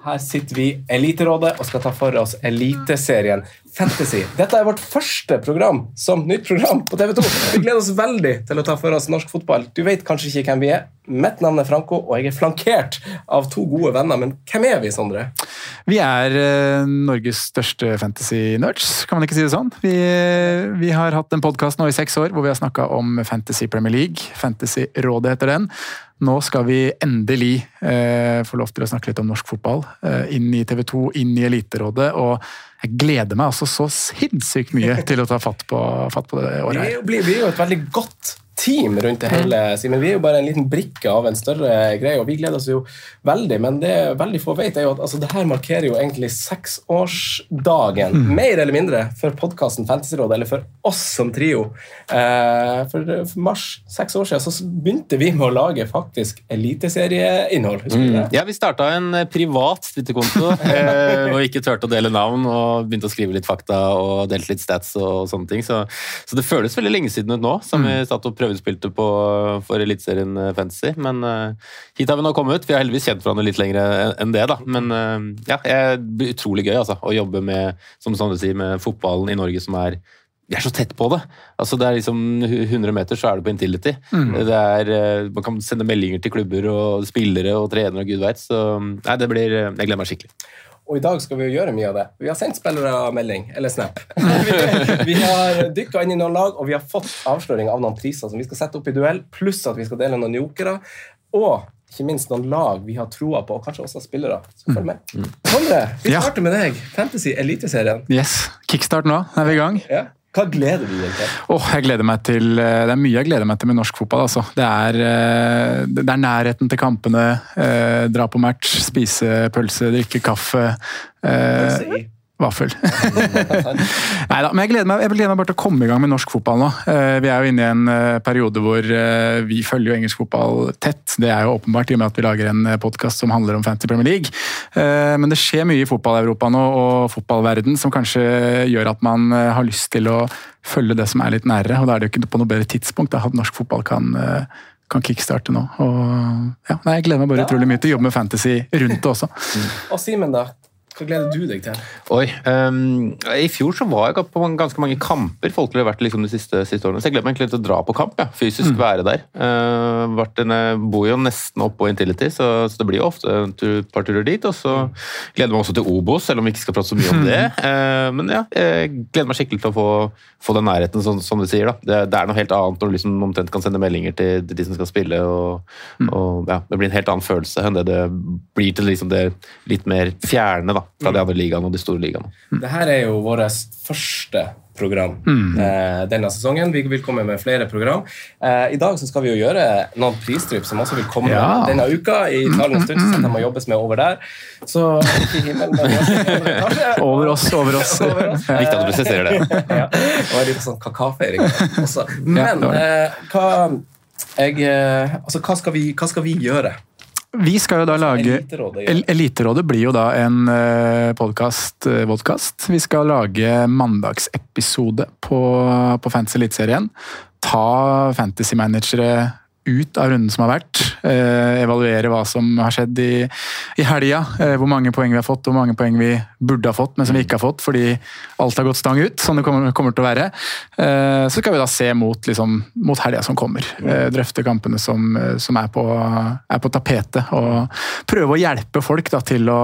Her sitter vi Eliterådet og skal ta for oss Eliteserien Fantasy. Dette er vårt første program som nytt program på TV 2. Vi gleder oss veldig til å ta for oss norsk fotball. Du vet kanskje ikke hvem vi er. Mitt navn er Franco, og jeg er flankert av to gode venner. Men hvem er vi, Sondre? Vi er uh, Norges største fantasy-nerds, kan man ikke si det sånn. Vi, vi har hatt en podkast nå i seks år hvor vi har snakka om Fantasy Premier League. Fantasy-rådet heter den. Nå skal vi endelig eh, få lov til å snakke litt om norsk fotball. Eh, inn i TV 2, inn i Eliterådet. og jeg gleder meg altså så sinnssykt mye til å ta fatt på, fatt på det året her. Det er jo et veldig godt team rundt det hele, Simen. Vi er jo bare en liten brikke av en større greie, og vi gleder oss jo veldig. Men det veldig få vet, er jo at altså, det her markerer jo egentlig seksårsdagen, mm. mer eller mindre, for podkasten Fantasyrådet, eller for oss som trio. Eh, for, for, mars, seks år siden, så begynte vi med å lage faktisk eliteserieinnhold. Mm. Ja, vi starta en eh, privat Twitter-konto, eh, og ikke turte å dele navn, og begynte å skrive litt fakta og delte litt stats og sånne ting. Så, så det føles veldig lenge siden ut nå, som mm. vi satt og prøvde prøvespilte på, for Eliteserien eh, Fantasy. Men uh, hit har vi nå kommet. Vi har heldigvis kjent hverandre litt lenger enn det. da. Men uh, ja, det blir utrolig gøy altså, å jobbe med, som Sondre sier, med fotballen i Norge som er vi er så tett på det. Altså Det er liksom 100 meter, så er det på Intility. Mm. Det er, man kan sende meldinger til klubber og spillere og trenere og gud veit. Så nei, det blir Jeg gleder meg skikkelig. Og i dag skal vi jo gjøre mye av det. Vi har sendt spillere melding, eller Snap. vi, vi har dykka inn i noen lag, og vi har fått avsløring av noen priser som vi skal sette opp i duell, pluss at vi skal dele noen jokere. Og ikke minst noen lag vi har troa på, og kanskje også spillere. Så følg med. Mm. Sondre, vi starter med deg. Fantasy Eliteserien. Yes. Kickstart nå. Er vi i gang? Ja. Hva gleder du deg til? Oh, jeg gleder meg til? Eh, det er mye jeg gleder meg til med norsk fotball. Altså. Det, er, eh, det, er, nærheten til kampene. Eh, dra på match, spise pølse, drikke kaffe. I? Vaffel. Nei da, men jeg gleder, meg, jeg gleder meg bare til å komme i gang med norsk fotball nå. Eh, vi er jo inne i en eh, periode hvor eh, vi følger jo engelsk fotball tett. Det er jo åpenbart i og med at vi lager en podkast som handler om Fantasy Premier League. Men det skjer mye i fotball-Europa nå og fotballverden som kanskje gjør at man har lyst til å følge det som er litt nærere. Og da er det jo ikke på noe bedre tidspunkt da, at norsk fotball kan kan kickstarte nå. Og, ja, nei, jeg gleder meg bare utrolig mye til å jobbe med fantasy rundt det også. Og Simen, da? Hva gleder du deg til? Oi, um, I fjor så var jeg på ganske mange kamper folk har vært liksom de siste, siste, årene. Så jeg gleder meg egentlig til å dra på kamp. Ja. Fysisk mm. være der. Uh, Martin, jeg bor jo nesten oppå på Intility, så, så, det blir jo ofte et par turer dit. Og så gleder jeg meg også til Obos, selv om vi ikke skal prate så mye om det. Uh, men ja, jeg gleder meg skikkelig til å få, få den nærheten, som, som du sier. da. Det, det, er noe helt annet når du liksom omtrent kan sende meldinger til, til de som skal spille. og, mm. og ja, Det blir en helt annen følelse enn det det blir til liksom det litt mer fjerne. da fra de andre ligaene og de store ligaene. Dette er jo vårt første program mm. eh, denne sesongen. Vi vil komme med flere program. Eh, I dag så skal vi jo gjøre noen pristripp som også vil komme ja. denne uka. I Talende stund så de må jobbes med over der. Så ikke himmelen, Over oss, over oss. over oss. Viktig at du presiserer det. ja. Og en liten sånn kakafeiring også. Men eh, hva, jeg, eh, altså, hva, skal vi, hva skal vi gjøre? Vi skal jo da lage Eliterådet, ja. Eliterådet blir jo da en uh, podkast, vodkast. vi skal lage mandagsepisode på, på Fantasy Eliteserien. Ta fantasy-managere ut av runden som har vært. Eh, evaluere hva som har skjedd i, i helga. Eh, hvor mange poeng vi har fått, hvor mange poeng vi burde ha fått, men som vi ikke har fått fordi alt har gått stang ut. Sånn det kommer, kommer til å være. Eh, så skal vi da se mot, liksom, mot helga som kommer. Drøfte kampene som, som er, på, er, på, tapetet. Og prøve å hjelpe folk da, til å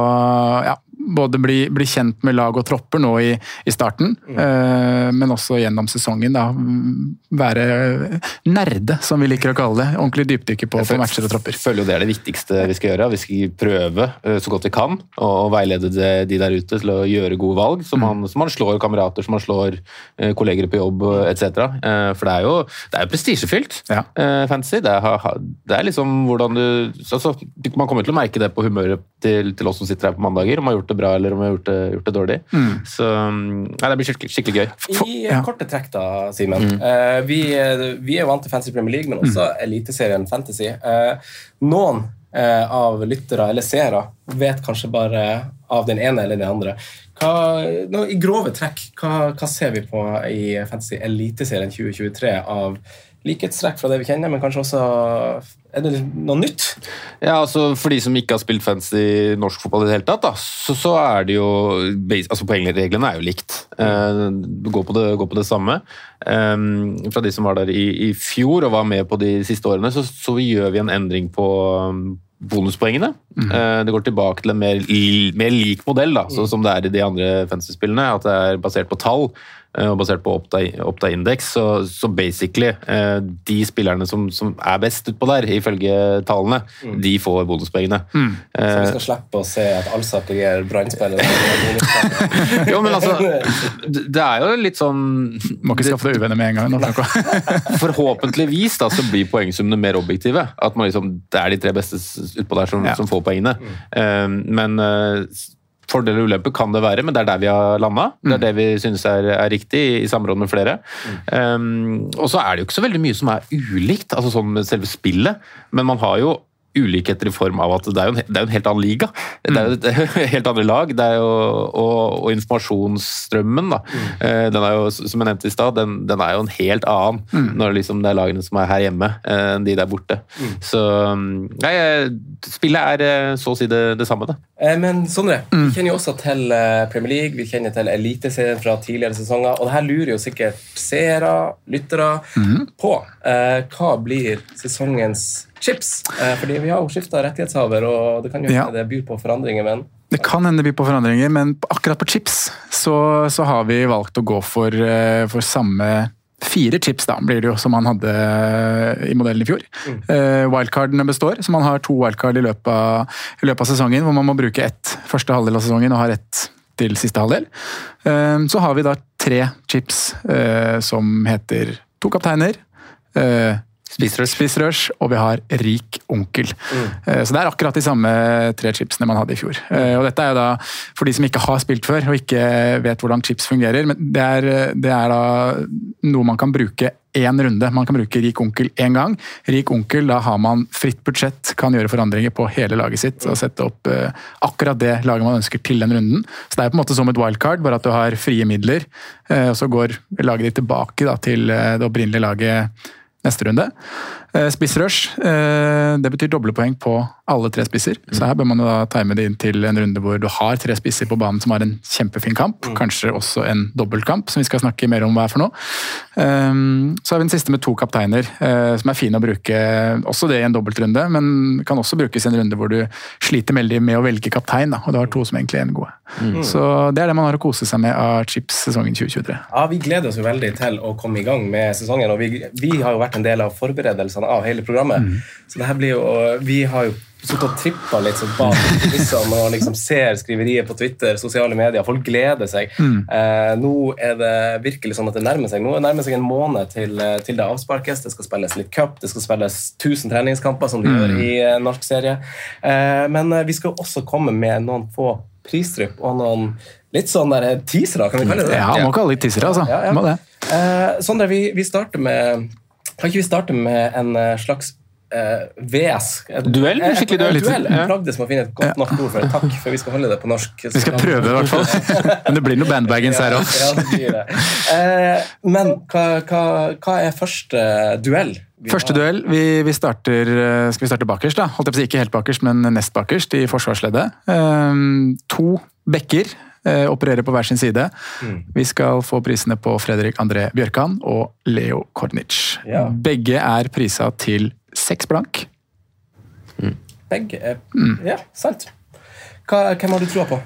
ja, både bli, bli, kjent med lag og tropper nå i, i starten, mm. eh, men også gjennom sesongen. da, Være nerde, som vi liker å kalle det. Ordentlig dypdykke på, på, matcher og tropper. Jeg føler jo Det er det viktigste vi skal gjøre. Vi skal prøve uh, så godt vi kan og veilede de der ute til å gjøre gode valg. Så man, mm. så man slår kamerater, så man slår uh, kolleger på jobb etc. For det er jo det er prestisjefylt, ja. fantasy. Det er, det er, liksom hvordan du altså, Man kommer til å merke det på humøret til, til oss som sitter her på mandager. om man har gjort det bra eller om vi har gjort det, gjort det dårlig. Mm. Så nei, det blir skikkelig, skikkelig gøy. I ja. korte trekk, da, Simen. Mm. Uh, vi, vi, er vant til Fantasy Premier League, men også mm. Eliteserien Fantasy. Uh, noen uh, av lyttere eller seere vet kanskje bare av den ene eller den andre. Hva, no, I grove trekk, hva, hva, ser vi på i Fantasy Eliteserien 2023 av likhetstrekk fra det vi kjenner, men kanskje også Er det noe nytt? Ja, altså For de som ikke har spilt fancy norsk fotball i det hele tatt, da, så, så er det jo altså Poengreglene er jo likt. Uh, gå, på det, gå på det samme. Um, fra de som var der i, i, fjor og var med på de siste årene, så, så gjør vi en endring på um, bonuspoengene. Mm. Uh, det går tilbake til en mer, mer lik modell, da, så, som det er i de andre fancy-spillene. At det er basert på tall. Eh, og basert på Oppda-indeks. Så, så, basically, eh, de spillerne som, som er best utpå der, ifølge tallene, mm. de får bonuspengene. Mm. Så vi skal slippe å se at Alsaker gir Brann-spillere Jo, men altså Det er jo litt sånn Må ikke skaffe deg uvenner med en gang. Forhåpentligvis da, så blir poengsummene mer objektive. At man liksom, det er de tre beste utpå der som, ja. som får poengene. Mm. Men Fordel og ulempe kan det være, men det er der vi har landa. Det er mm. det vi synes er, er riktig, i samråd med flere. Um, og så er det jo ikke så veldig mye som er ulikt, altså sånn med selve spillet. Men man har jo ulikheter i form av at det er jo en, det er en helt annen liga. Det er jo et helt andre lag. Det jo, og, og informasjonsstrømmen, da. Mm. Eh, den er jo, som jeg nevnte i stad, den, den, er jo en helt annen mm. når liksom det er lagene som er her hjemme, eh, enn de der borte. Mm. Så nei, eh, spillet er så å si det, det samme, da. Men Sondre, vi mm. kjenner jo også til Premier League, vi kjenner til Eliteserien fra tidligere sesonger, og det her lurer jo sikkert seere, lyttere, mm. på. Hva blir sesongens chips. Eh, fordi vi har jo skifta rettighetshaver, og det kan jo hende ja. det byr på forandringer. men... Det kan hende det byr på forandringer, men akkurat på chips så, så har vi valgt å gå for, eh, for, samme fire chips, da, blir det jo, som man hadde i modellen i fjor. Mm. Uh, wildcardene består, så man har to wildcard i løpet, av, i løpet av sesongen, hvor man må bruke ett første halvdel av sesongen og har ett til siste halvdel. Uh, så har vi da tre chips uh, som heter to kapteiner. Spissrush. og vi har Rik onkel. Mm. Eh, så det er akkurat de samme tre chipsene man hadde i fjor. Eh, og dette er jo da for de som ikke har spilt før og ikke vet hvordan chips fungerer. Men det er, det er da noe man kan bruke én runde. Man kan bruke Rik onkel én gang. Rik onkel, da har man fritt budsjett, kan gjøre forandringer på hele laget sitt og sette opp uh, akkurat det laget man ønsker til den runden. Så det er på en måte som et wildcard, bare at du har frie midler. Og så går laget ditt tilbake da, til det opprinnelige laget neste runde. Eh, spissrush, eh, det betyr doble poeng på alle tre spisser. Så her bør man jo da time det inn til en runde hvor du har tre spisser på banen som har en kjempefin kamp. Mm. Kanskje også en dobbeltkamp, som vi skal snakke mer om hva er for noe. Ehm, så har vi den siste med to kapteiner, eh, som er fine å bruke. Også det i en dobbeltrunde, men kan også brukes i en runde hvor du sliter veldig med å velge kaptein, da, og du har to som egentlig er en gode. Mm. Så det er det man har å kose seg med av Chips sesongen 2023. Ja, Vi gleder oss jo veldig til å komme i gang med sesongen, og vi, vi har jo vært en del av forberedelsene av hele programmet. Så det her blir jo, Vi har jo sittet og trippa litt sånn bak kulissene og liksom ser skriveriet på Twitter, sosiale medier. Folk gleder seg. Mm. Eh, nå er det virkelig sånn at det nærmer seg Nå er det nærmer seg en måned til, eh, til det avsparkes. Det skal spilles litt cup, det skal spilles 1000 treningskamper, som de mm. gjør i eh, norsk serie. Eh, men eh, vi skal også komme med noen få pristrypp og noen litt sånn der teasere, kan vi kalle det det? Ja, må kalle det teasere, altså. Ja, ja. Må det. Eh, Sondre, vi, vi starter med Kan ikke vi starte med en slags Uh, VS. Duell? Skikkelig duell. duell. Jeg plagdes med å finne et godt nok ord for det. Takk, for vi skal holde det på norsk. Vi skal prøve i hvert fall. Men det blir noe bandbaggings her òg. Ja, uh, men hva, hva, hva, er første duell? Første duell, vi, vi, starter, eh, skal vi starte bakerst. da? Holdt jeg på å si Ikke helt bakerst, men nest bakerst i forsvarsleddet. Uh, to bekker opererer på hver sin side. Mm. Vi skal få prisene på Fredrik André Bjørkan og Leo Kornic. Ja. Begge er prisa til seks blank. Mm. Begge er mm. Ja, sant. Hva, hvem har du troa på?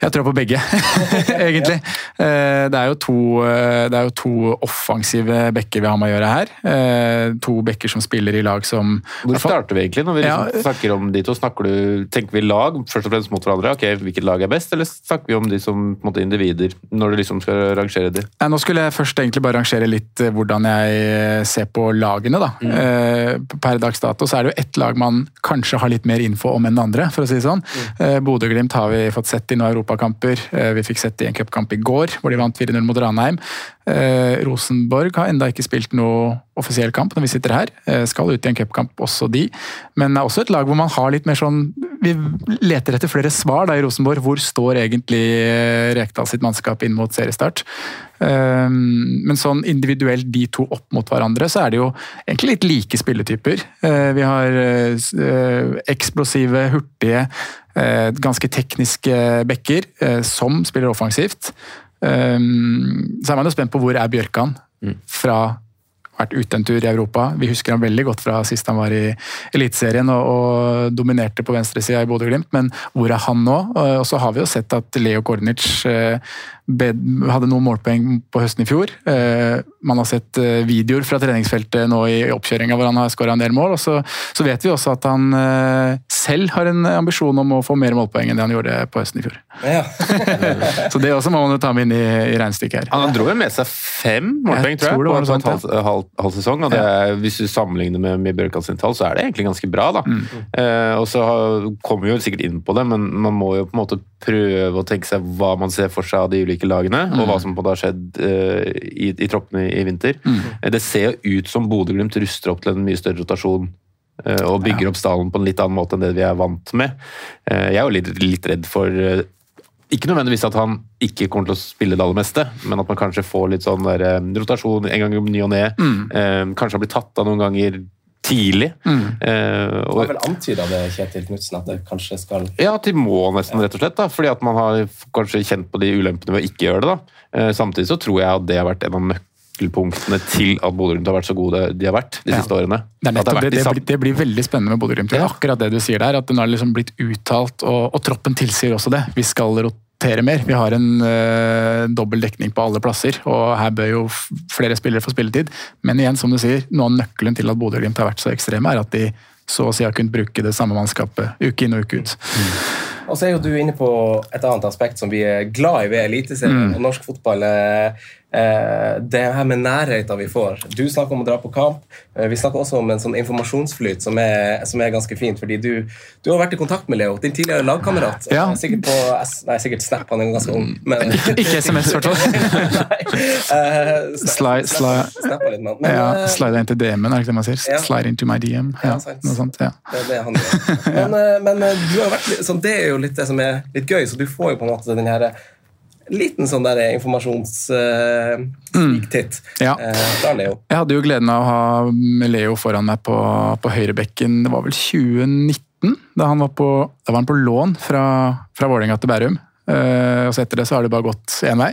Jeg tror på begge, egentlig. Eh, det er, to, eh, det er jo to offensive bekker vi har med å gjøre her. Eh, to bekker som spiller i lag som Hvor starter vi egentlig når vi liksom ja, snakker om de to? Du, tenker vi lag først og fremst mot hverandre? ok, Hvilket lag er best, eller snakker vi om de som måte, individer? Når du liksom skal rangere de? Nå skulle jeg først egentlig bare rangere litt hvordan jeg ser på lagene. da. Mm. Per dags dato så er det jo ett lag man kanskje har litt mer info om enn andre, for å si det sånn. Mm. Bodø-Glimt har vi fått sett i nå Europa europakamper. Eh, vi fikk sett det i en cupkamp i går, hvor de vant 4-0 mot Ranheim. Eh, Rosenborg har enda ikke spilt noe offisiell kamp når vi sitter her. Eh, skal ut i en cupkamp også de, men det er også et lag hvor man har litt mer sånn vi leter etter flere svar da i Rosenborg. Hvor står egentlig Rekdal sitt mannskap inn mot seriestart? Men sånn individuelt de to opp mot hverandre, så er det jo egentlig litt like spilletyper. Vi har eksplosive, hurtige, ganske tekniske backer som spiller offensivt. Så er man jo spent på hvor er Bjørkan mm. fra vært ute en tur i Europa. Vi husker ham veldig godt fra sist han var i Eliteserien og, og dominerte på venstresida i Bodø-Glimt, men hvor er han nå? Og så har vi jo sett at Leo Kornic eh, hadde noen målpoeng på høsten i fjor. Eh, man har sett eh, videoer fra treningsfeltet nå i oppkjøringa hvor han har skåra en del mål. og så, så, vet vi også at han eh, selv har en ambisjon om å få mer målpoeng enn det han gjorde på høsten i fjor. Ja. så det også må man jo ta med inn i, i regnestykket her. Han dro jo med seg fem målpoeng, tror jeg, tror jeg på en halv, halv, halv, sesong. og det, ja. Hvis du sammenligner med, med Bjørkan sin tall, så er det egentlig ganske bra. da. Mm. Eh, og så kommer vi jo sikkert inn på det, men man må jo på en måte prøve å tenke seg hva man ser for seg av de ulike lagene, mm. og hva som på en har skjedd uh, i, i, troppene i, vinter. Mm. Uh, det ser jo ut som Bodø-Glimt ruster opp til en mye større rotasjon uh, og bygger ja. opp stallen på en litt annen måte enn det vi er vant med. jeg er jo litt, litt redd for ikke nødvendigvis at han ikke kommer til å spille det aller meste, men at man kanskje får litt sånn der, rotasjon en gang om ny og ne. Mm. kanskje han blir tatt av noen ganger tidlig. Mm. Eh, og, det var vel antyda det, Kjetil Knutsen, at det kanskje skal Ja, at de må nesten, rett og slett. da, fordi at man har kanskje kjent på de ulempene ved å ikke gjøre det. da. Eh, samtidig så tror jeg at det har vært en av nøkkelpunktene til at Bodø-Glimt har vært så gode de har vært de ja. siste årene. Det, nettopp, det, det, blir, det, blir, veldig spennende med Bodø-Glimt. Ja. Akkurat det du sier der, at den har liksom blitt uttalt, og, og troppen tilsier også det. Vi skal rotere rotere mer. Vi har en uh, dobbel dekning på alle plasser, og her bør jo flere spillere få spilletid. Men igjen, som du sier, noe av nøkkelen til at Bodø-Glimt har vært så ekstreme, er at de så å si har kunnet bruke det samme mannskapet uke inn og uke ut. Mm. Og så er jo du inne på et annet aspekt som vi er glad i ved Eliteserien mm. og norsk fotball. Eh, det her med nærheten vi får. Du snakker om å dra på kamp. Eh, vi snakker også om en sånn informasjonsflyt som er, som er ganske fint. fordi du, du, har vært i kontakt med Leo, din tidligere lagkamerat. Ja. Eh, sikkert på nei, sikkert Snap, han er ganske ung. Men, ikke SMS, i hvert fall. slide, slide, ja, slide inn til DM-en, er det ikke det man sier? Ja. Slide into my DM. Ja, noe sånt, ja. Det, men, men du har vært, sånn, det er jo litt det som er litt gøy, så du får jo på en måte den liten sånn der informasjonssniktitt uh, mm. ja. uh, fra Leo. Jeg hadde jo gleden av å ha Leo foran meg på, på høyrebekken. Det var vel 2019, da han var på, da var han på lån fra, fra Vålerenga til Bærum. Uh, og så etter det så har det bare gått én vei.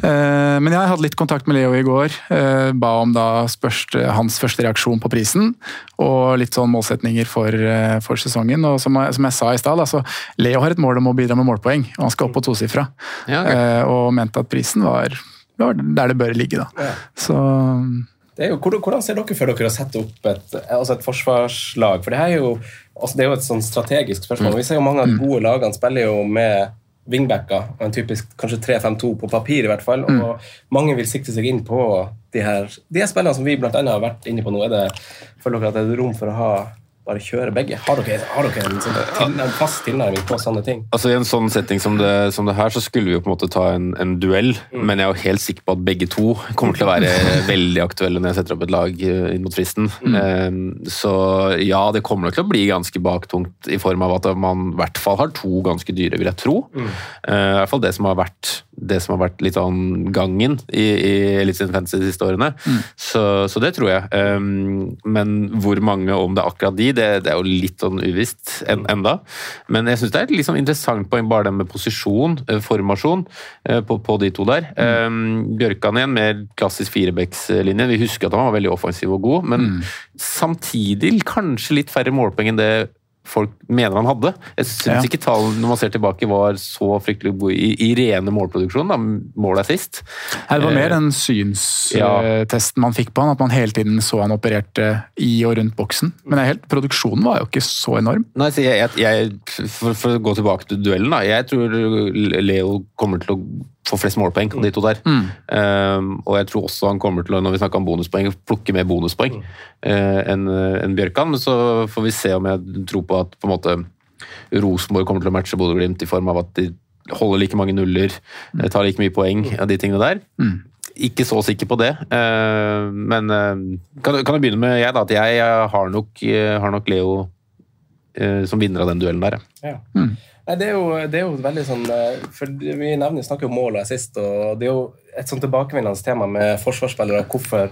Uh, men jeg hadde litt kontakt med Leo i går. Uh, ba om da spørste, hans første reaksjon på prisen, og litt sånn målsetninger for, for sesongen. Og som, som jeg sa i stad, altså, Leo har et mål om å bidra med målpoeng, og han skal opp på tosifra. Ja, okay. og mente at prisen var, var, der det bør ligge, da. Ja. Så jo, hvordan ser dere for dere å sette opp et, altså et forsvarslag? For det, er jo, altså det er jo et sånn strategisk spørsmål. Mm. Vi ser jo mange av de gode lagene spiller jo med wingbacker, og en typisk kanskje 3-5-2 på papir, i hvert fall. Mm. Og mange vil sikte seg inn på de her, de her spillene som vi blant annet har vært inne på nå. Er det, føler dere at det er rom for å ha bare kjøre begge? Har dere, har dere en, sånn, til, en, fast tilnærming på sånne ting? Altså I en sånn setting som det, som det her, så skulle vi jo på en måte ta en, en duell. Mm. Men jeg er jo helt sikker på at begge to kommer til å være veldig aktuelle når jeg setter opp et lag eh, inn mot fristen. Mm. Um, så ja, det kommer nok til å bli ganske baktungt i form av at man i hvert fall har to ganske dyre, vil jeg tro. Mm. Uh, I hvert fall det som har vært det som har vært litt sånn gangen i, i Eliteserien Fantasy de siste årene. Mm. Så, så, det tror jeg. Um, men hvor mange, om det er akkurat de, det, det er jo litt sånn uvisst en, enda. Men jeg syns det er et litt sånn interessant poeng, bare det med posisjon, uh, formasjon, uh, på, på, de to der. Mm. Um, Bjørkan igjen, mer klassisk firebeckslinje. Vi husker at han var veldig offensiv og god, men mm. samtidig kanskje litt færre målpoeng enn det folk mener han hadde. Jeg syns ja. ikke tallene når man ser tilbake var så fryktelig gode i, i rene målproduksjon. da, Målet er sist. Det var mer den synstesten ja. man fikk på han, at man hele tiden så han opererte i og rundt boksen. Men helt, produksjonen var jo ikke så enorm. Nei, så jeg, jeg, for, for, å gå tilbake til duellen, da. Jeg tror Leo kommer til å få flest målpoeng av de to der. Mm. Um, og jeg tror også han kommer til å, når vi snakker om bonuspoeng, plukke mer bonuspoeng mm. uh, enn en Bjørkan. Men så får vi se om jeg tror på at på en måte Rosenborg kommer til å matche Bodø-Glimt i form av at de holder like mange nuller, mm. tar like mye poeng av de tingene der. Mm. Ikke så sikker på det, uh, men uh, kan, kan, jeg begynne med jeg, da, at jeg har nok, har nok Leo som vinner av den duellen der. Ja. Nei, det, er jo, det er jo veldig sånn For vi nevner, snakker jo mål og assist, og det er jo et sånn tilbakevendende tema med forsvarsspillere. Hvorfor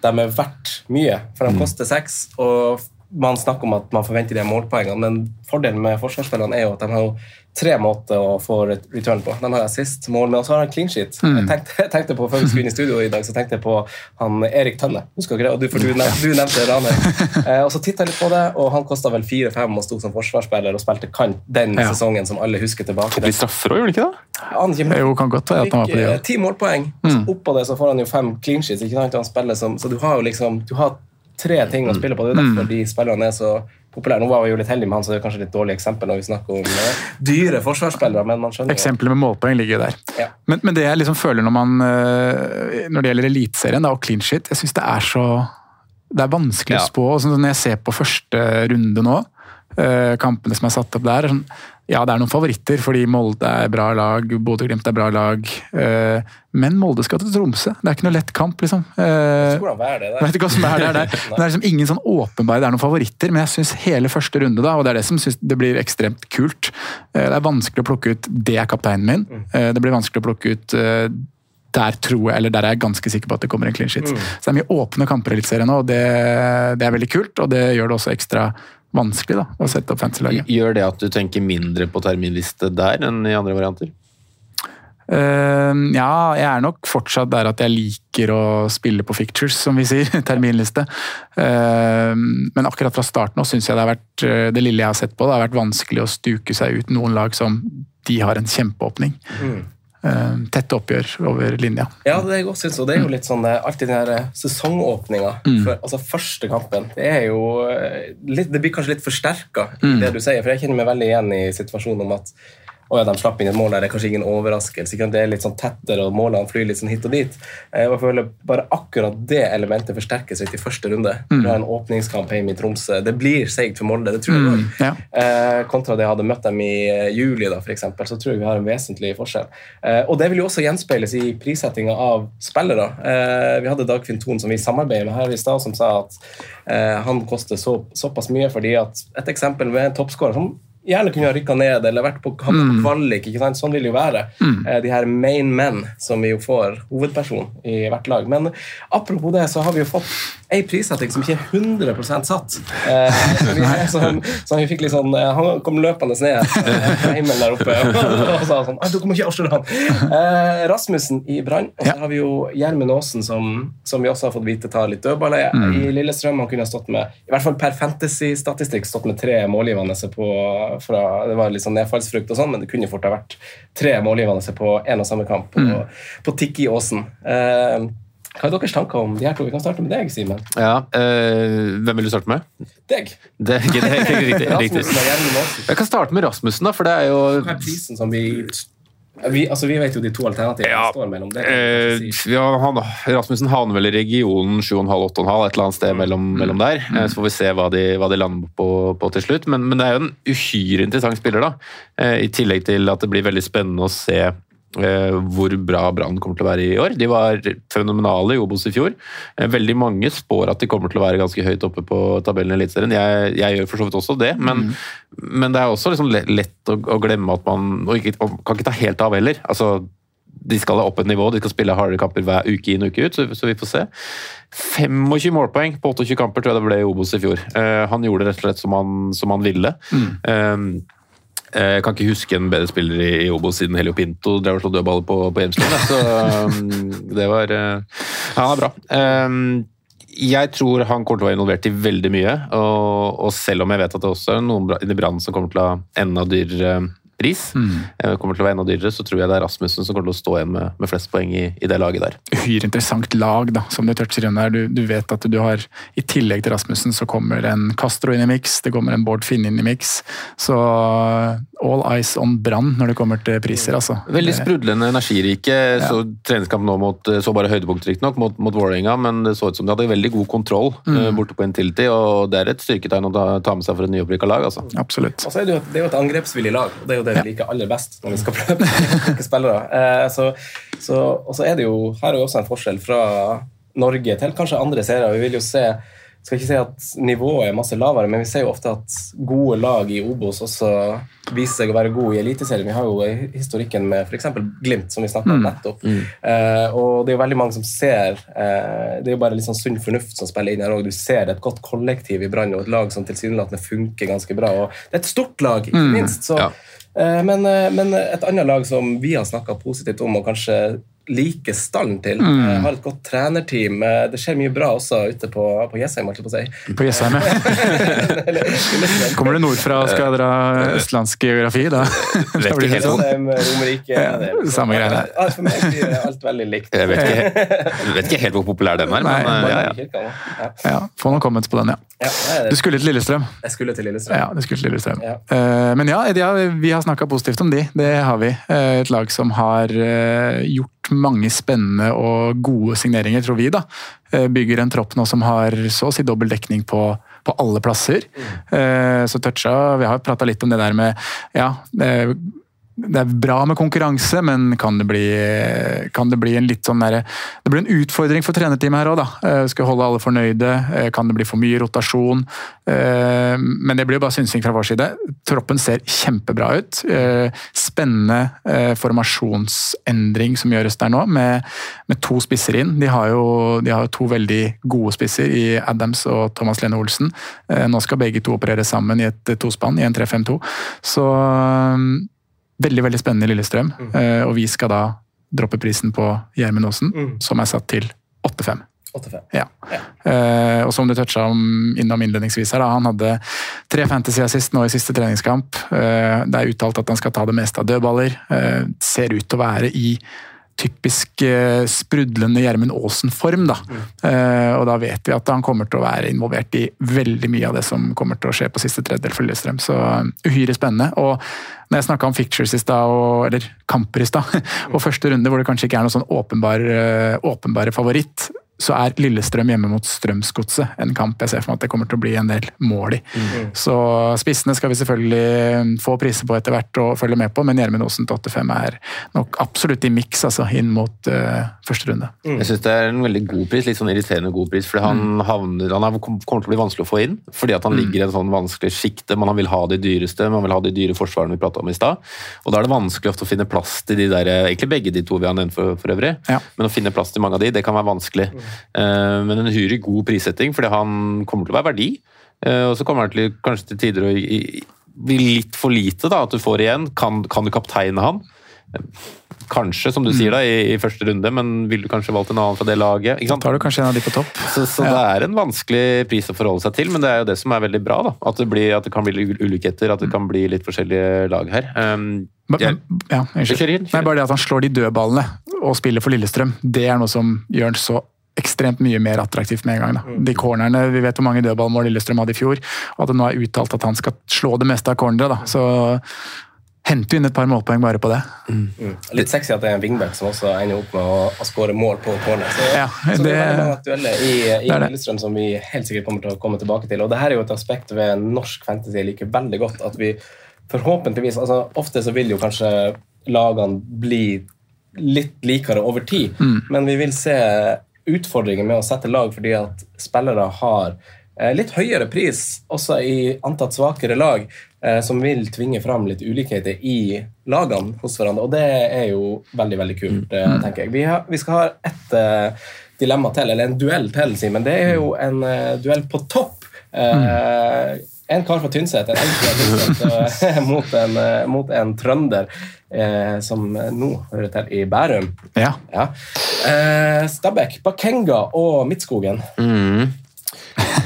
de er verdt mye. For de mm. koster seks, og man snakker om at man forventer de målpoengene, men fordelen med forsvarsspillerne er jo at de har tre måter å få return på. Den har jeg sist mål, med, og så har han clean sheet. Mm. Jeg, tenkte, jeg, tenkte, på, Før vi skulle inn i studio i dag, så tenkte jeg på han Erik Tønne. Husker dere det? For du, nevnte, du nevnte Ranheim. Eh, og så titta jeg litt på det, og han kosta vel fire-fem og sto som forsvarsspiller og spilte kant den ja. sesongen som alle husker tilbake. Det blir straffer òg, gjorde han ikke det? Han ikke, jo, kan godt være at han var på det. Ti målpoeng. Mm. Oppå det så får han jo fem clean sheets. Ikke sant? Han spiller som, så du har jo liksom du har tre ting å spille på. Det er derfor mm. de spillerne er så populære. Nå var vi jo litt heldige med han, så det er kanskje litt dårlig eksempel når vi snakker om uh, dyre forsvarsspillere, men man skjønner Eksempelet med målpoeng ligger jo der. Ja. Men, men, det jeg liksom føler når man uh, Når det gjelder Eliteserien og clean shit, jeg syns det er så det er vanskelig ja. å spå. Sånn, når jeg ser på første runde nå, uh, kampene som er satt opp der sånn, ja, det er noen favoritter, fordi Molde er bra lag, Bodø-Glimt er bra lag. Eh, men Molde skal til Tromsø. Det er ikke noe lett kamp, liksom. Eh, hvordan er det der? Vet ikke hva som er det der. Det er liksom ingen sånn åpenbare Det er noen favoritter, men jeg syns hele første runde, da, og det er det som synes det blir ekstremt kult eh, Det er vanskelig å plukke ut 'det er kapteinen min'. Mm. Det blir vanskelig å plukke ut der tror jeg, eller der er jeg ganske sikker på at det kommer en clean shit. Mm. Så det er mye åpne kamper i Eliteserien nå, og det, det, er veldig kult. Og det gjør det også ekstra vanskelig da, å sette opp fantasy-laget. Gjør det at du tenker mindre på terminliste der enn i andre varianter? Uh, ja, jeg er nok fortsatt der at jeg liker å spille på fictures, som vi sier. Terminliste. Uh, men akkurat fra starten av syns jeg det har vært eh, det lille jeg har sett på, det har vært vanskelig å stuke seg ut noen lag som de har en kjempeåpning. Mm. Uh, tette oppgjør over linja. Ja, det er godt synes, og det er jo litt sånn eh, alltid den her eh, sesongåpninga. Mm. altså Første kampen. Det er jo litt, det blir kanskje litt forsterka, mm. det du sier. For jeg kjenner meg veldig igjen i situasjonen om at og ja, de slapp inn et mål der, det er kanskje ingen overraskelse. Ikke? Det er litt sånn tettere, og målene flyr litt sånn hit og dit. Eh, jeg føler Bare akkurat det elementet forsterkes seg i første runde. Mm. Du har en åpningskamp hjemme i Tromsø. Det blir seigt for Molde, det tror jeg. Mm, ja. eh, kontra det jeg hadde møtt dem i eh, juli, da, for eksempel, så tror jeg vi har en vesentlig forskjell. Eh, og det vil jo også gjenspeiles i prissettinga av spillere. Eh, vi hadde Dagfinn Thon, som vi samarbeider med her i stad, som sa at eh, han koster så, såpass mye fordi at et eksempel med en toppskårer som gjerne kunne ha rykka ned eller vært på, mm. kvalik. ikke sant? Sånn vil det jo være. Mm. Eh, de her main men som vi jo får hovedperson i hvert lag. Men apropos det, så har vi jo fått ei prissetting som ikke er 100 satt. Eh, som, som vi fikk litt sånn, eh, Han kom løpende ned fra himmelen der oppe og, sa sånn Du kommer ikke avsløre han! Eh, Rasmussen i Brann. Og så har vi jo Gjermund Aasen, som, som, vi også har fått vite tar litt dødballer mm. i Lillestrøm. Han kunne ha stått med, i hvert fall per fantasy-statistikk, stått med tre målgivende på fra, Det var litt sånn nedfallsfrukt, og sånn, men det kunne fort ha vært tre målgivende på én og samme kamp på, mm. på Tikki Aasen. Eh, hva er deres tanker om de her to? Vi kan starte med deg, Simen. Ja, øh, hvem vil du starte med? Deg. Det, det, det, riktig, riktig. Jeg kan starte med Rasmussen, da, for det er jo Hva er prisen som vi vi, altså, vi, vet jo de to alternativene ja, står mellom. Det, eh, ja, han, Rasmussen havner vel i regionen 7,5-8,5, et eller annet sted mellom, mm. mellom der. Mm. Så får vi se hva de, hva de lander på, på, til slutt. Men, men, det er jo en uhyre interessant spiller, da. Eh, I tillegg til at det blir veldig spennende å se hvor bra Brann kommer til å være i år. De var fenomenale i Obos i fjor. Eh, veldig mange spår at de kommer til å være ganske høyt oppe på tabellen i Eliteserien. Jeg, jeg, gjør for så vidt også det, men, mm. men det er også liksom lett å, å, glemme at man og ikke, og kan ikke ta helt av heller. Altså, de skal ha opp et nivå, de skal spille hardere kamper hver uke inn og uke ut, så, så, vi får se. 25 målpoeng på 28 kamper tror jeg det ble i Obos i fjor. Uh, han gjorde det rett og slett som han, som han ville. Mm. Um, Eh, jeg kan ikke huske en bedre spiller i, Obo siden Helio Pinto drev og slo dødballer på, på Hjemstuen. Så um, det var Ja, er bra. Um, jeg tror han kommer til å være involvert i veldig mye. Og, og selv om jeg vet at det også er noen i Brann som kommer til å ha enda dyrere pris. Mm. kommer til å være enda dyrere, så tror jeg det er Rasmussen som kommer til å stå igjen med, med flest poeng i, i, det laget der. Uhyre interessant lag, da, som du toucher igjen der. Du, du, vet at du har I tillegg til Rasmussen så kommer en Castro inn i miks, det kommer en Bård Finn inn i miks. Så all eyes on Brann når det kommer til priser, altså. Veldig sprudlende, energirike. Ja. Så treningskamp nå mot så bare høydepunkt riktignok, mot, mot Vålerenga, men det så ut som de hadde veldig god kontroll mm. uh, borte på Intility, og det er et styrketegn å ta, ta med seg for et nyopprykka lag, altså. Absolutt. Og så er det, jo, det er jo et angrepsvillig lag. og det er jo det vi liker aller best når vi skal prøve spillere. Eh, så, så, og så er det jo her er jo også en forskjell fra Norge til kanskje andre serier. Vi vil jo se skal ikke si at nivået er masse lavere, men vi ser jo ofte at gode lag i Obos også viser seg å være gode i Eliteserien. Vi har jo historikken med f.eks. Glimt, som vi snakka om mm. nettopp. Mm. Uh, og det er jo veldig mange som ser uh, Det er jo bare litt sånn sunn fornuft som spiller inn her òg. Du ser et godt kollektiv i Brann og et lag som tilsynelatende funker ganske bra. Og det er et stort lag, ikke mm. minst. Så, ja. eh, men, men, et annet lag som vi har snakka positivt om, og kanskje like stallen til. Mm. Jeg har et godt trenerteam. Eh, det skjer mye bra også ute på, på Jessheim. På, si. på Jessheim, ja. Kommer du nordfra og skal dra østlandsk geografi, da? Vet ikke helt sånn. Romerike ja, Samme greiene. For meg blir alt veldig likt. Jeg vet ikke, jeg vet ikke helt hvor populær den er, men Nei, ja, ja. ja. Få noen comments på den, ja. Du skulle til Lillestrøm. Jeg skulle til Lillestrøm. Ja, du skulle til Lillestrøm. Men ja, vi har snakka positivt om de. Det har vi. Et lag som har uh, mange spennende og gode signeringer, tror vi. da. Eh, bygger en tropp nå som har så å si dobbel dekning på, på alle plasser. Mm. Så toucha Vi har prata litt om det der med ja, det er bra med konkurranse, men kan det bli, kan det bli en litt sånn der, Det blir en utfordring for trenerteamet her òg, da. Eh, skal holde alle fornøyde. Eh, kan det bli for mye rotasjon? Eh, men det blir jo bare synsing fra vår side. Troppen ser kjempebra ut. Spennende formasjonsendring som gjøres der nå, med, med to spisser inn. De har, jo, de har jo to veldig gode spisser i Adams og Thomas Lene Olsen. Nå skal begge to operere sammen i et tospann, i en 3-5-2. Så Veldig veldig spennende i Lillestrøm. Mm. Uh, og vi skal da droppe prisen på Gjermund Aasen, mm. som er satt til 8-5. Ja. ja. Uh, og som du toucha om innom innledningsvis her, da, han hadde tre fantasy assist nå i siste treningskamp. Uh, det er uttalt at han skal ta det meste av dødballer. ser ut til å være i typisk uh, sprudlende Gjermund Aasen-form. Da. Mm. Uh, og da vet vi at han kommer til å være involvert i veldig mye av det som kommer til å skje på siste tredjedel for Lillestrøm. Så uh, uhyre spennende. Og når jeg snakka om fictures i stad, eller kamper i stad, og første runde hvor det kanskje ikke er noen sånn åpenbar, åpenbare favoritt, så er Lillestrøm hjemme mot Strømsgodset en kamp jeg ser for meg at det kommer til å bli en del mål i. Mm. Så spissene skal vi selvfølgelig få priser på etter hvert og følge med på, men Gjermund Aasen til 8-5 er nok absolutt i miks altså, inn mot uh, første runde. Mm. Jeg syns det er en veldig god pris, litt sånn irriterende god pris, fordi han, mm. havner, han er, kommer til å bli vanskelig å få inn. Fordi at han mm. ligger i en sånn vanskelig sjikte. Man vil ha de dyreste, man vil ha de dyre forsvarene vi prata om i stad. Og da er det vanskelig ofte å finne plass til de der, egentlig begge de to vi har nevnt for, for øvrig, ja. men å finne plass til mange av de, det kan være vanskelig. Eh, men en uhyre god prissetting, fordi han kommer til å være verdi. Eh, og så kommer han til, kanskje til tider å bli litt for lite, da, at du får igjen. Kan, kan du kapteine han? Kanskje, som du sier da, i, i, første runde, men ville du kanskje valgt en annen fra det laget? Ikke sant? tar du kanskje en av de på topp. Så, så ja. det er en vanskelig pris å forholde seg til, men det er jo det som er veldig bra. da, At det, blir, at det kan bli ulikheter, at det kan bli litt forskjellige lag her. Um, jeg, ja, Nei, bare det at han slår de dødballene og spiller for Lillestrøm, det er noe som gjør han så ekstremt mye mer attraktivt med en gang. Da. Mm. De cornerne, Vi vet hvor mange dødballmål Lillestrøm hadde i fjor, og at det nå er uttalt at han skal slå det meste av cornere. Så henter inn et par målpoeng bare på det. Mm. Mm. Litt sexy at det er en wingback som også ender opp med å, å skåre mål på corner. Så, ja, det, så det er mange aktuelle i, i Lillestrøm som vi helt sikkert kommer til å komme tilbake til. Og det her er jo et aspekt ved norsk fantasy jeg liker veldig godt. at vi forhåpentligvis, altså Ofte så vil jo kanskje lagene bli litt likere over tid, mm. men vi vil se utfordringer med å sette lag fordi at spillere har eh, litt høyere pris, også i antatt svakere lag, eh, som vil tvinge fram litt ulikheter i lagene hos hverandre. Og det er jo veldig veldig kult, eh, mm. tenker jeg. Vi, har, vi, skal ha ett dilemma til, eller en duell til, Simen. Det er jo en duell på topp. Mm. En kar fra Tynset, en enkel mot, en, mot en trønder eh, som nå hører til i Bærum. Ja. ja. Eh, Stabæk, Bakenga og Midtskogen. Mm.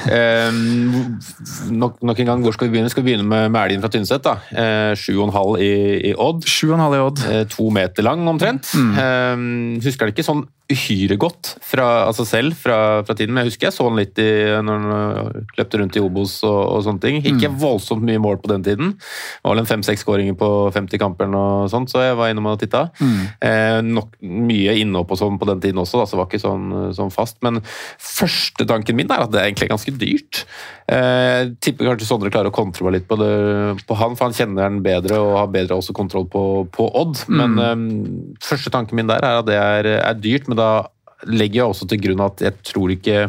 Um, nok, nok, en gang, hvor skal vi begynne? Skal vi begynne med Mælin fra Tynset? da. Uh, 7,5 i, i Odd. 7,5 i Odd. Eh, to meter lang, omtrent. Mm. Um, husker det ikke sånn uhyre godt fra, altså selv fra, fra, tiden. Men jeg husker jeg så han litt i, når han løpte rundt i Obos og, og sånne ting. Ikke mm. voldsomt mye mål på den tiden. Det var vel en fem-seks skåringer på 50 kamper, og sånt, så jeg var innom og titta. Mm. Eh, nok, mye innhopp og sånn på den tiden også, da, så det var ikke sånn, sånn, fast. Men første tanken min er at det er egentlig ganske dyrt. Eh, tipper kanskje Sondre klarer å kontre litt på, det, på, han, for han kjenner den bedre og har bedre også kontroll på, på Odd. Men mm. eh, første tanken min der er at det er, er dyrt. men da legger jeg også til grunn at jeg tror ikke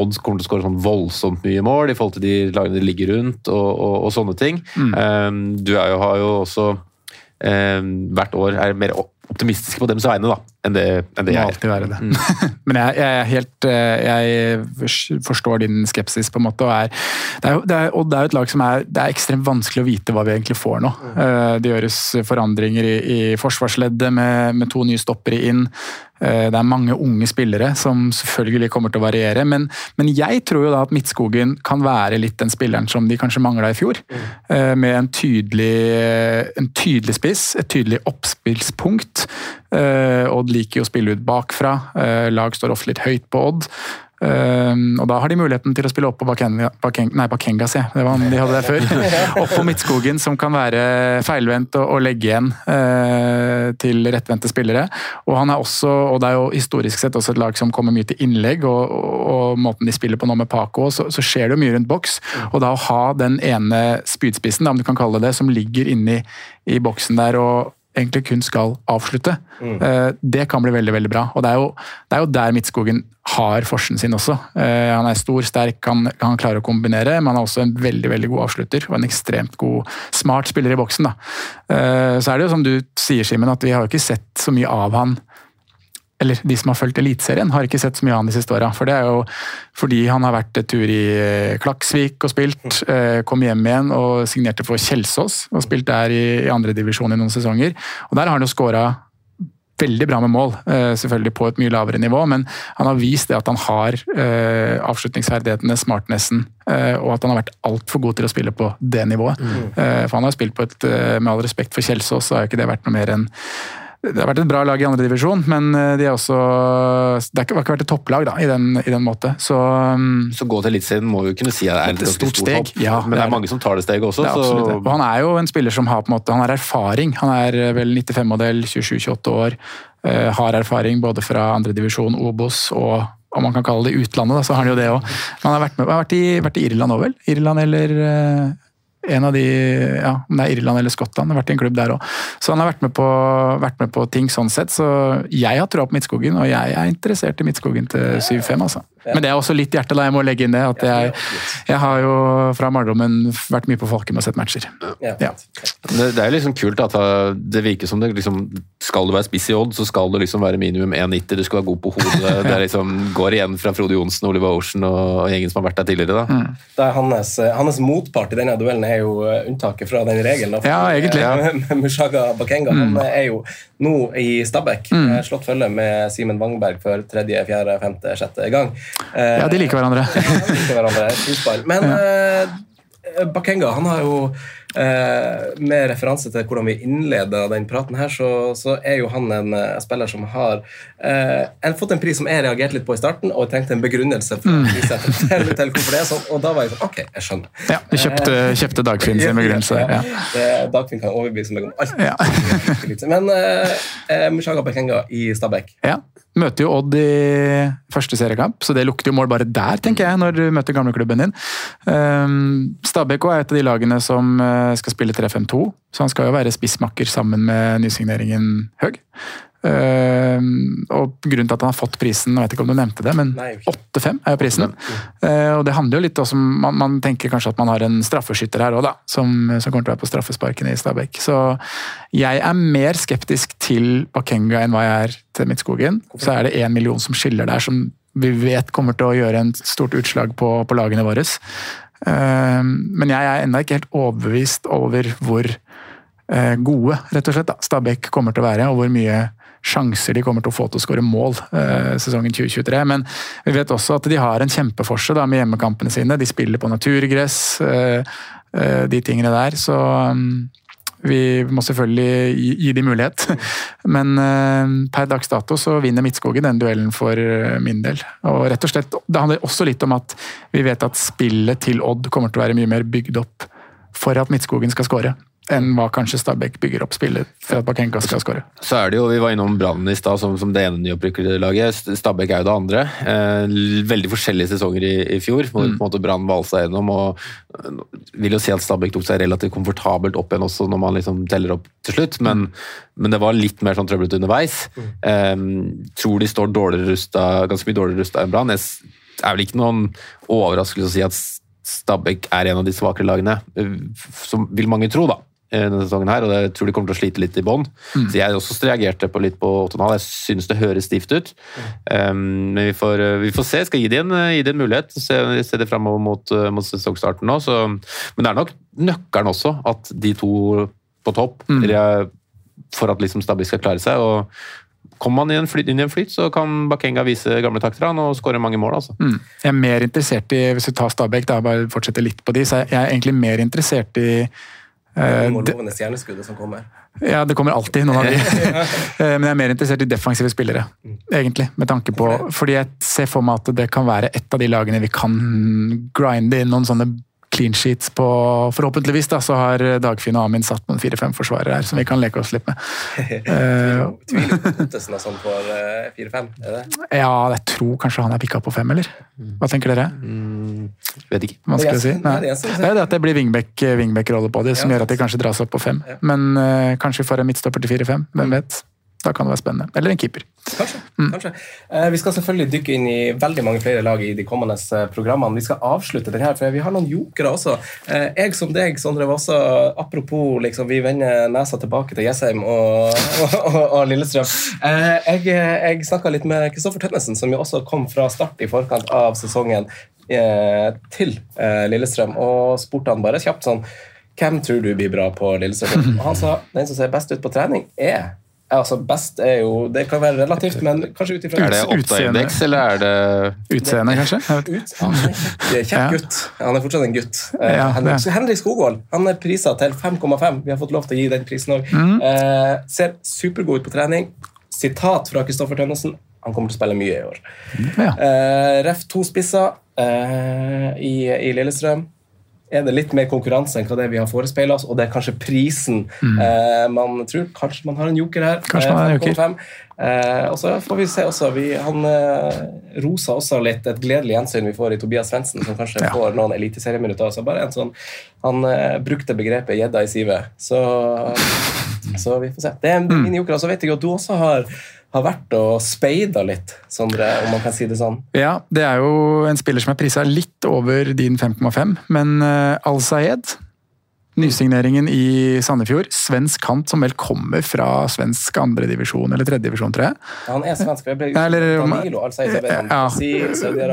Odd kommer til å skåre sånn voldsomt mye mål i forhold til de lagene de ligger rundt, og, og, og sånne ting. Mm. Eh, du jo, har jo også um, hvert år er mer optimistisk på dems vegne da, enn det, enn det jeg er. alltid være det. Mm. Men jeg, jeg, helt eh, Jeg forstår din skepsis, på en måte. og er, det, er, det er, og det er et lag som er Det er ekstremt vanskelig å vite hva vi egentlig får nå. Mm. Eh, det gjøres forandringer i, i forsvarsleddet med, med to nye stoppere inn. Eh, det er mange unge spillere som selvfølgelig kommer til å variere, men, men, jeg tror jo da at Midtskogen kan være litt den spilleren som de kanskje mangla i fjor. Mm. Med en tydelig, en tydelig spiss, et tydelig oppspillspunkt. Eh, Odd liker jo å spille ut bakfra. Lag står ofte litt høyt på Odd. Um, og Da har de muligheten til å spille opp på Bakenga, Bakenga, nei, Bakenga se. det var de hadde der før. opp på Midtskogen, som kan være feilvendt og, og legge igjen uh, til rettvendte spillere. Og han er også, og det er jo historisk sett også et lag som kommer mye til innlegg, og, og, og måten de spiller på nå med Paco, så, så, skjer det jo mye rundt boks. Og da å ha den ene spydspissen, om du kan kalle det det, som ligger inni i boksen der og egentlig kun skal avslutte. Mm. Eh, det kan bli veldig veldig bra. Og Det er jo, det er jo der Midtskogen har forsen sin også. Eh, han er stor, sterk, han, han klarer å kombinere, men han er også en veldig veldig god avslutter. Og en ekstremt god, smart spiller i boksen. Da. Eh, så er det jo som du sier, Simen, at vi har jo ikke sett så mye av han eller de som har fulgt Eliteserien, har ikke sett så mye av han de siste åra. For det er jo fordi han har vært et tur i eh, Klaksvik og spilt, eh, kom hjem igjen og signerte for Kjelsås og spilt der i, i andredivisjon i noen sesonger. Og der har han jo skåra veldig bra med mål, eh, selvfølgelig på et mye lavere nivå, men han har vist det at han har avslutningsferdighetene, smartnessen, og at han har vært altfor god til å spille på det nivået. Mm. For han har spilt på et, med all respekt for Kjelsås, så har ikke det vært noe mer enn det har vært et bra lag i andredivisjon, men eh, de er også, det har ikke vært et topplag da, i den, i den måte. Så, um, så gå til Eliteserien må jo kunne si at det er et stort steg. Hopp, ja, men det er, mange som tar det steget også. Det så... Og han er jo en spiller som har på en måte, han har erfaring. Han er eh, vel 95-modell, 27-28 år. Uh, har erfaring både fra andredivisjon, Obos og om man kan kalle det utlandet, da, så har han jo det òg. Han har vært, med, har vært, i, vært i Irland òg, vel? Irland eller uh, en av de, ja, om det er Irland eller Skottland, har vært i en klubb der òg. Så han har vært med, på, vært med, på, ting sånn sett. Så jeg har troa på Midtskogen, og jeg er interessert i Midtskogen til 7-5, altså. Men det er også litt hjertet, da. Jeg må legge inn det. At jeg, jeg har jo fra barndommen vært mye på Falken og sett matcher. Ja. Det, det, er liksom kult at det virker som det liksom Skal du være spiss i odd, så skal du liksom være minimum 1,90, du skal være god på hodet. Det liksom går igjen fra Frode Johnsen, Oliver Ocean og gjengen som har vært der tidligere. da. Mm. Det er hans, hans, motpart i denne duellen er jo unntaket fra den regelen. Da. Ja, egentlig. Ja. Mushaga Bakenga mm. han er jo nå i Stabæk. Mm. Slått følge med Simen Wangberg for tredje, fjerde, femte, sjette gang. Ja, de liker hverandre. ja, de liker hverandre. Men ja. uh, Bakenga han har jo Eh, med referanse til hvordan vi innleda den praten, her, så, så, er jo han en spiller som har uh, fått en pris som jeg reagerte litt på i starten, og trengte en begrunnelse for mm. til, til hvorfor det er sånn. Og da var jeg sånn Ok, jeg skjønner. Ja, Du kjøpte, kjøpte Dagfinn sin begrunnelse. Ja, ja. Dagfinn kan overbevise meg om alt. Ja. Men uh, Mushaga Bakenga i Stabæk. Ja. Møter jo Odd i første seriekamp, så det lukter jo mål bare der, tenker jeg, når du møter gamleklubben din. Um, Stabæk er et av de lagene som uh, skal spille 3-5-2, så han skal jo være spissmakker sammen med nysigneringen Høg. Uh, og Grunnen til at han har fått prisen, jeg vet ikke om du nevnte det, men 8-5 er jo prisen. Uh, og Det handler jo litt også om man, man, tenker kanskje at man har en straffeskytter her òg, som, som, kommer til å være på straffesparkene i Stabæk. Så jeg er mer skeptisk til Bakenga enn hva jeg er til Midtskogen. Så er det én million som skiller der, som vi vet kommer til å gjøre en stort utslag på, på lagene våre. Uh, men jeg er ennå ikke helt overbevist over hvor gode rett og slett da, Stabæk kommer til å være, og hvor mye sjanser de kommer til å få til å skåre mål eh, sesongen 2023. Men vi vet også at de har en kjempeforse da, med hjemmekampene sine. De spiller på naturgress, eh, eh, de tingene der. Så um, vi må selvfølgelig gi, gi de mulighet. Men eh, per dags dato så vinner Midtskogen den duellen for min del. Og rett og slett, Det handler også litt om at vi vet at spillet til Odd kommer til å være mye mer bygd opp for at Midtskogen skal skåre enn hva kanskje Stabæk bygger opp spillet for at Bakenka skal skåre. Så er det jo, Vi var innom Brann i stad som, som, det ene nyoppbrukkerlaget. Stabæk er jo det andre. Eh, veldig forskjellige sesonger i, i fjor, hvor mm. på en måte Brann valsa gjennom. og vil jo si at Stabæk tok seg relativt komfortabelt opp igjen også når man liksom teller opp til slutt, men, men det var litt mer sånn trøblete underveis. Mm. Eh, tror de står dårligere rusta, ganske mye dårligere rusta enn Brann. Det er vel ikke noen overraskelse å si at Stabæk er en av de svakere lagene, som vil mange tro, da denne sesongen her, og jeg tror de kommer til å slite litt i bånn. Mm. Så jeg også reagerte på litt på 8,5. Jeg synes det høres stivt ut. Um, men vi får, vi får, se. Jeg skal gi dem en, gi de en mulighet. Se, se det framover mot, mot sesongstarten nå. Så, men det er nok nøkkelen også, at de to på topp mm. for at liksom Stabæk skal klare seg. og Kommer man inn i en flyt, så kan Bakenga vise gamle takter og skåre mange mål. altså. Mm. Jeg er mer interessert i, Hvis du tar Stabæk, da, bare fortsetter litt på de, så jeg er egentlig mer interessert i Uh, lovende stjerneskuddet som kommer. Ja, det kommer alltid noen av de. Eh, men jeg er mer interessert i defensive spillere, mm. egentlig. Med tanke på, fordi jeg ser for meg at det kan være et av de lagene vi kan grinde inn noen sånne clean sheets på Forhåpentligvis da, så har Dagfinn og Amin satt noen fire-fem-forsvarere her som vi kan leke oss litt med. Tviler på Ottesen og sånn for fire-fem? er det? Ja, jeg tror kanskje han er pikka på fem, eller? Hva tenker dere? Mm, vet ikke. Vanskelig å si? Nei. Det er det at det blir wingback-rolle på det, som gjør at de kanskje dras opp på fem. Men uh, kanskje vi får en midtstopper til fire-fem. Hvem mm. vet? Da kan det være spennende. Eller en keeper. Kanskje. Mm. kanskje. Eh, vi skal selvfølgelig dykke inn i veldig mange flere lag i de kommende eh, programmene. Vi skal avslutte den her, for vi har noen jokere også. Eh, jeg som deg, Sondre, også Apropos liksom, vi vender nesa tilbake til Jessheim og, og, og, og Lillestrøm. Jeg jeg snakka litt med Kristoffer Tønnesen, som jo også kom fra start i forkant av sesongen til Lillestrøm, og spurte han bare kjapt sånn hvem tror du blir bra på Lillestrøm? Og han sa den som ser best ut på trening, er Altså, best er jo Det kan være relativt, men kanskje ut ifra Er det Oppda-indeks, eller er det Utseende, kanskje? Ut, ja, Kjekk gutt. Han er fortsatt en gutt. Eh, ja, Henrik, Henrik Skogvold han er prisa til 5,5. Vi har fått lov til å gi den prisen òg. Mm. Eh, ser supergod ut på trening. Sitat fra Kristoffer Tønnesen. Han kommer til å spille mye i år. Ja. Eh, Ref to spisser eh, i, i Lillestrøm er det litt mer konkurranse enn hva det vi har forespeila oss, og det er kanskje prisen mm. eh, man tror. Kanskje man har en joker her. Kanskje man har en joker. Eh, og så får vi se også. Vi, han eh, rosa også litt et gledelig gjensyn vi får i Tobias Svendsen, som kanskje ja. får noen eliteserieminutter. Så bare en sånn, han eh, brukte begrepet 'gjedda i sivet'. Så, så, vi får se. Det er min joker. Og så vet jeg at du også har har vært og speida litt, Sondre, om man kan si det sånn? Ja, det er jo en spiller som er prisa litt over din 5,5, men uh, Al Sayed Nysigneringen i Sandefjord. Svensk kant som vel kommer fra svensk andredivisjon eller tredjedivisjon, tror jeg. Ja, han er svensk. jeg ble eller, Danilo, altså, jeg ble ja, si,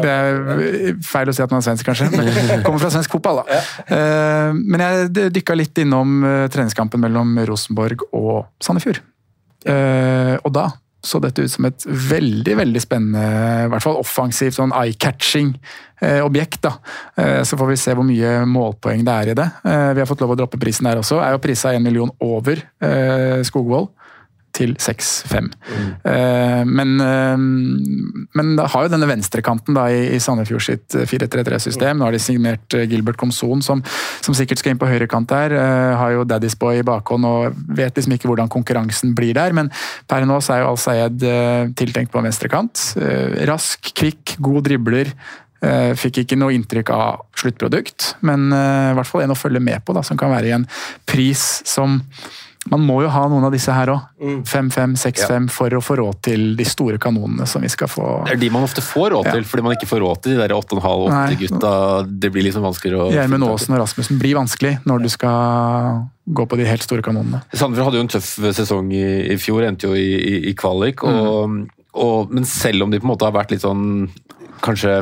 det er feil å si at han er svensk, kanskje. Men kommer fra svensk fotball, da. Ja. Uh, men jeg dykka litt innom uh, treningskampen mellom Rosenborg og Sandefjord. Og da så dette ut som et veldig veldig spennende, i hvert fall offensivt, sånn eye-catching eh, objekt. da. Eh, så får vi se hvor mye målpoeng det er i det. Eh, vi har fått lov å droppe prisen der også. Er jo prisa én million over eh, Skogvold til 6-5. Mm. Uh, men, uh, men da har jo denne venstrekanten da, i, i Sandefjord sitt 4-3-3-system. Mm. Nå har de signert Gilbert Komson, som, som, sikkert skal inn på høyrekant der. har jo Daddy's Boy i bakhånd og vet liksom ikke hvordan konkurransen blir der. Men per nå så er jo Al-Sayed tiltenkt på venstrekant. rask, kvikk, god dribler. Fikk ikke noe inntrykk av sluttprodukt, men i hvert fall en å følge med på, da, som kan være i en pris som man må jo ha noen av disse her òg. 5-5, 6-5 for å få råd til de store kanonene som vi skal få. Det er de man ofte får råd til, ja. fordi man ikke får råd til de der 8,5-8 gutta. Det blir liksom vanskeligere å Gjermund Aasen og Rasmussen blir vanskelig når du skal gå på de helt store kanonene. Sandefjord hadde jo en tøff sesong i, i fjor, endte jo i, i, i kvalik. Og, mm. og, men selv om de på en måte har vært litt sånn kanskje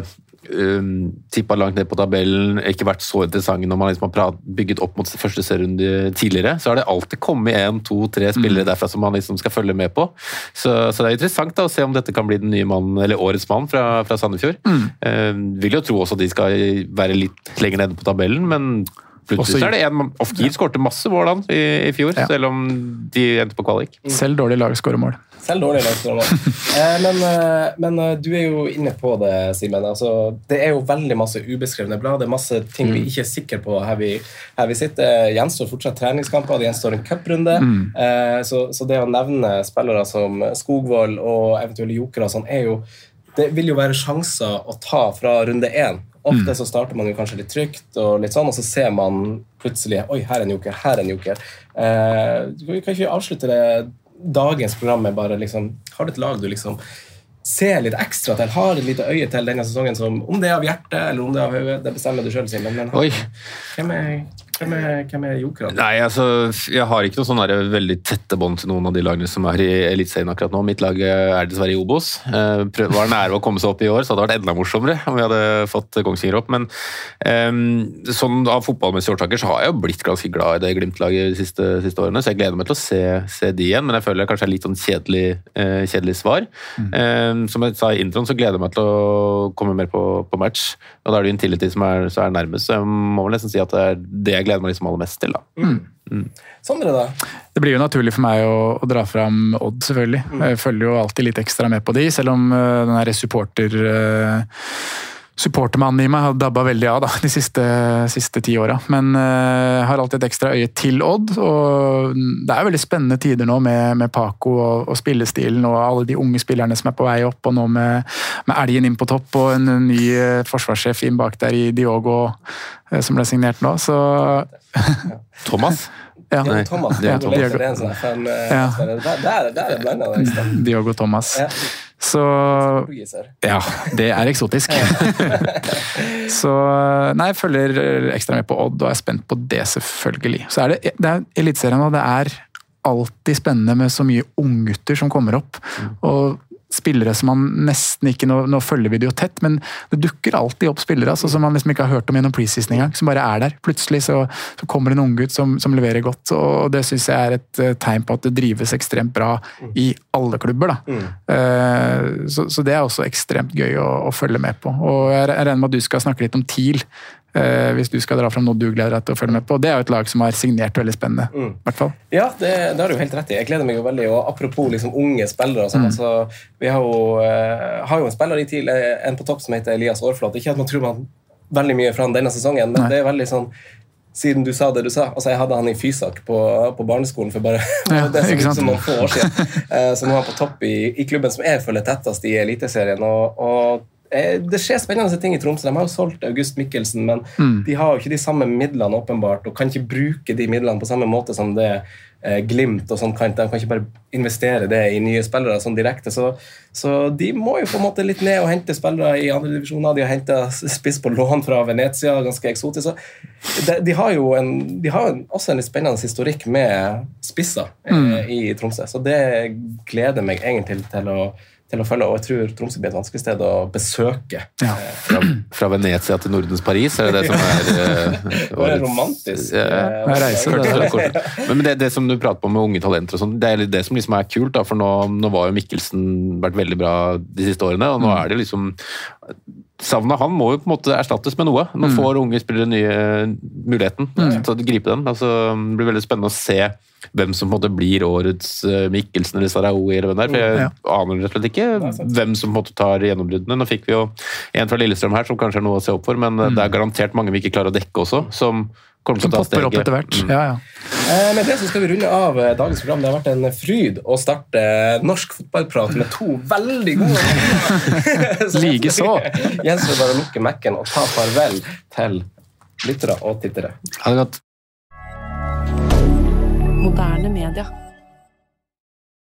um, tippa langt ned på tabellen, ikke vært så interessante når man liksom har bygget opp mot første serierunde tidligere, så har det alltid kommet én, to, tre spillere mm. derfra som man liksom skal følge med på. Så, så, det er interessant da, å se om dette kan bli den nye mannen, eller årets mann fra, fra Sandefjord. Mm. Um, vil jo tro også at de skal være litt lenger nede på tabellen, men Plutselig så er det en Off-Keer skårte masse mål han i, i fjor, ja. selv om de endte på kvalik. Selv dårlig lag skårer mål. Selv dårlig lag skårer mål. eh, men, eh, men, eh, du er jo inne på det, Simen. Altså, det er jo veldig masse ubeskrevne blad. Det er masse ting mm. vi ikke er sikre på her vi, her vi sitter. Det gjenstår fortsatt treningskamper, det gjenstår en cuprunde. Mm. Eh, så, så, det å nevne spillere som Skogvold og eventuelle jokere sånn, er jo det vil jo være sjanser å ta fra runde én Ofte mm. så starter man jo kanskje litt trygt, og litt sånn, og så ser man plutselig Oi, her er en joker, her er en joker. Eh, vi kan ikke avslutte det dagens program med bare liksom Har du et lag du liksom ser litt ekstra til, har et lite øye til denne sesongen, som om det er av hjertet eller om det er av hodet, det bestemmer du sjøl, Simen. Men hvem er, hvem er, hvem er jokerne? Nei, altså, Jeg har ikke noe sånn veldig tette bånd til noen av de lagene som er i Eliteserien akkurat nå. Mitt lag er dessverre i Obos. Prøv, var nære å komme seg opp i år, så hadde det vært enda morsommere om vi hadde fått Kongsvinger opp. Men um, sånn av fotballmessige årsaker så har jeg jo blitt ganske glad i det Glimt-laget de siste, siste, årene, så jeg gleder meg til å se, se de igjen. Men jeg føler det kanskje er litt sånn kjedelig, uh, kjedelig svar. Mm. Um, som jeg sa i introen, så gleder jeg meg til å komme mer på, på match. Og da er det jo Intility som er, så er nærmest, så jeg må vel nesten si at det er det jeg gleder meg liksom aller mest til. da. Mm. Mm. Sondre, da? Det blir jo naturlig for meg å, å dra fram Odd, selvfølgelig. Mm. Jeg følger jo alltid litt ekstra med på de, selv om uh, den her supporter... Uh, supportermannen i meg har dabba veldig av da, de siste, siste ti åra. Men uh, har alltid et ekstra øye til Odd. og Det er veldig spennende tider nå med, med Paco og, og, spillestilen og alle de unge spillerne som er på vei opp. Og nå med, med Elgen inn på topp og en, ny uh, forsvarssjef inn bak der i Diogo uh, som ble signert nå. Så Thomas? Ja, Nei, Thomas. Ja, Diogo. Det er en sånn FM, ja. Der, der er blanda. Diogo Thomas. Ja. Så Ja, det er eksotisk. så Nei, jeg følger ekstra med på Odd og er spent på det, selvfølgelig. Så er det, det er Eliteserien, og det er alltid spennende med så mye unggutter som kommer opp. Mm. Og spillere som man nesten ikke Nå, nå følger vi det jo tett, men det dukker alltid opp spillere altså, som man liksom ikke har hørt om gjennom preseason engang. Som bare er der. Plutselig så, så kommer det en unggutt som, som leverer godt. og Det syns jeg er et uh, tegn på at det drives ekstremt bra i alle klubber. da. Mm. Uh, så, så, det er også ekstremt gøy å, å følge med på. Og Jeg regner med at du skal snakke litt om TIL. Eh, hvis du skal dra fram noe du gleder deg til å følge med på. Det er jo et lag som har signert veldig spennende. Mm. hvert fall. Ja, det, det, har du helt rett i. Jeg gleder meg jo veldig. Og apropos liksom, unge spillere. Sånn, mm. altså, vi har jo, uh, har jo, en spiller i TIL, eh, en på topp som heter Elias Aarflot. Ikke at man tror man veldig mye fra han denne sesongen, men Nei. det er veldig sånn siden du sa det du sa. Altså, Jeg hadde han i Fysak på, på barneskolen for bare ja, det er så, som noen få år siden. Så nå er han på topp i, i, klubben som jeg følger tettest i Eliteserien. Og, og Eh, det skjer spennende ting i Tromsø. De har jo solgt August Mikkelsen, men mm. de har jo ikke de samme midlene åpenbart, og kan ikke bruke de midlene på samme måte som det eh, Glimt og sånn kan. De kan ikke bare investere det i nye spillere sånn direkte. Så, så, de må jo på en måte litt ned og hente spillere i andre divisjoner. De har henta spiss på lån fra Venezia, ganske eksotisk. Så de, de, har jo en, de har også en litt spennende historikk med spisser eh, mm. i Tromsø, så det gleder meg egentlig til å til å følge. Og jeg tror Tromsø blir et vanskelig sted å besøke. Ja. Fra, fra, Venezia til Nordens Paris, er det det som er uh, Det er romantisk. Ja, uh, reise, det. Men det, det, som du prater på med unge talenter, og sånt, det er det som liksom er kult. Da, for nå, nå var jo Mikkelsen vært veldig bra de siste årene, og nå mm. er det liksom Savnet han må jo på en måte erstattes med noe. Nå mm. får unge spillere nye muligheten mm. til å gripe den. Altså, det blir veldig spennende å se hvem som på en måte blir årets eh, Mikkelsen eller Sarawi. eller hvem det er, for Jeg ja. aner rett og slett ikke hvem som på en måte tar gjennombruddene. Nå fikk vi jo en fra Lillestrøm her som kanskje er noe å se opp for, men mm. det er garantert mange vi ikke klarer å dekke også. som kommer til å ta steget. Opp etter hvert. Mm. Ja, ja. Eh, med det så skal vi runde av dagens program. Det har vært en fryd å starte norsk fotballprat med to veldig gode Likeså. Gjenstår bare å lukke Mac-en og ta farvel til lyttere og tittere. Ha det godt moderne media.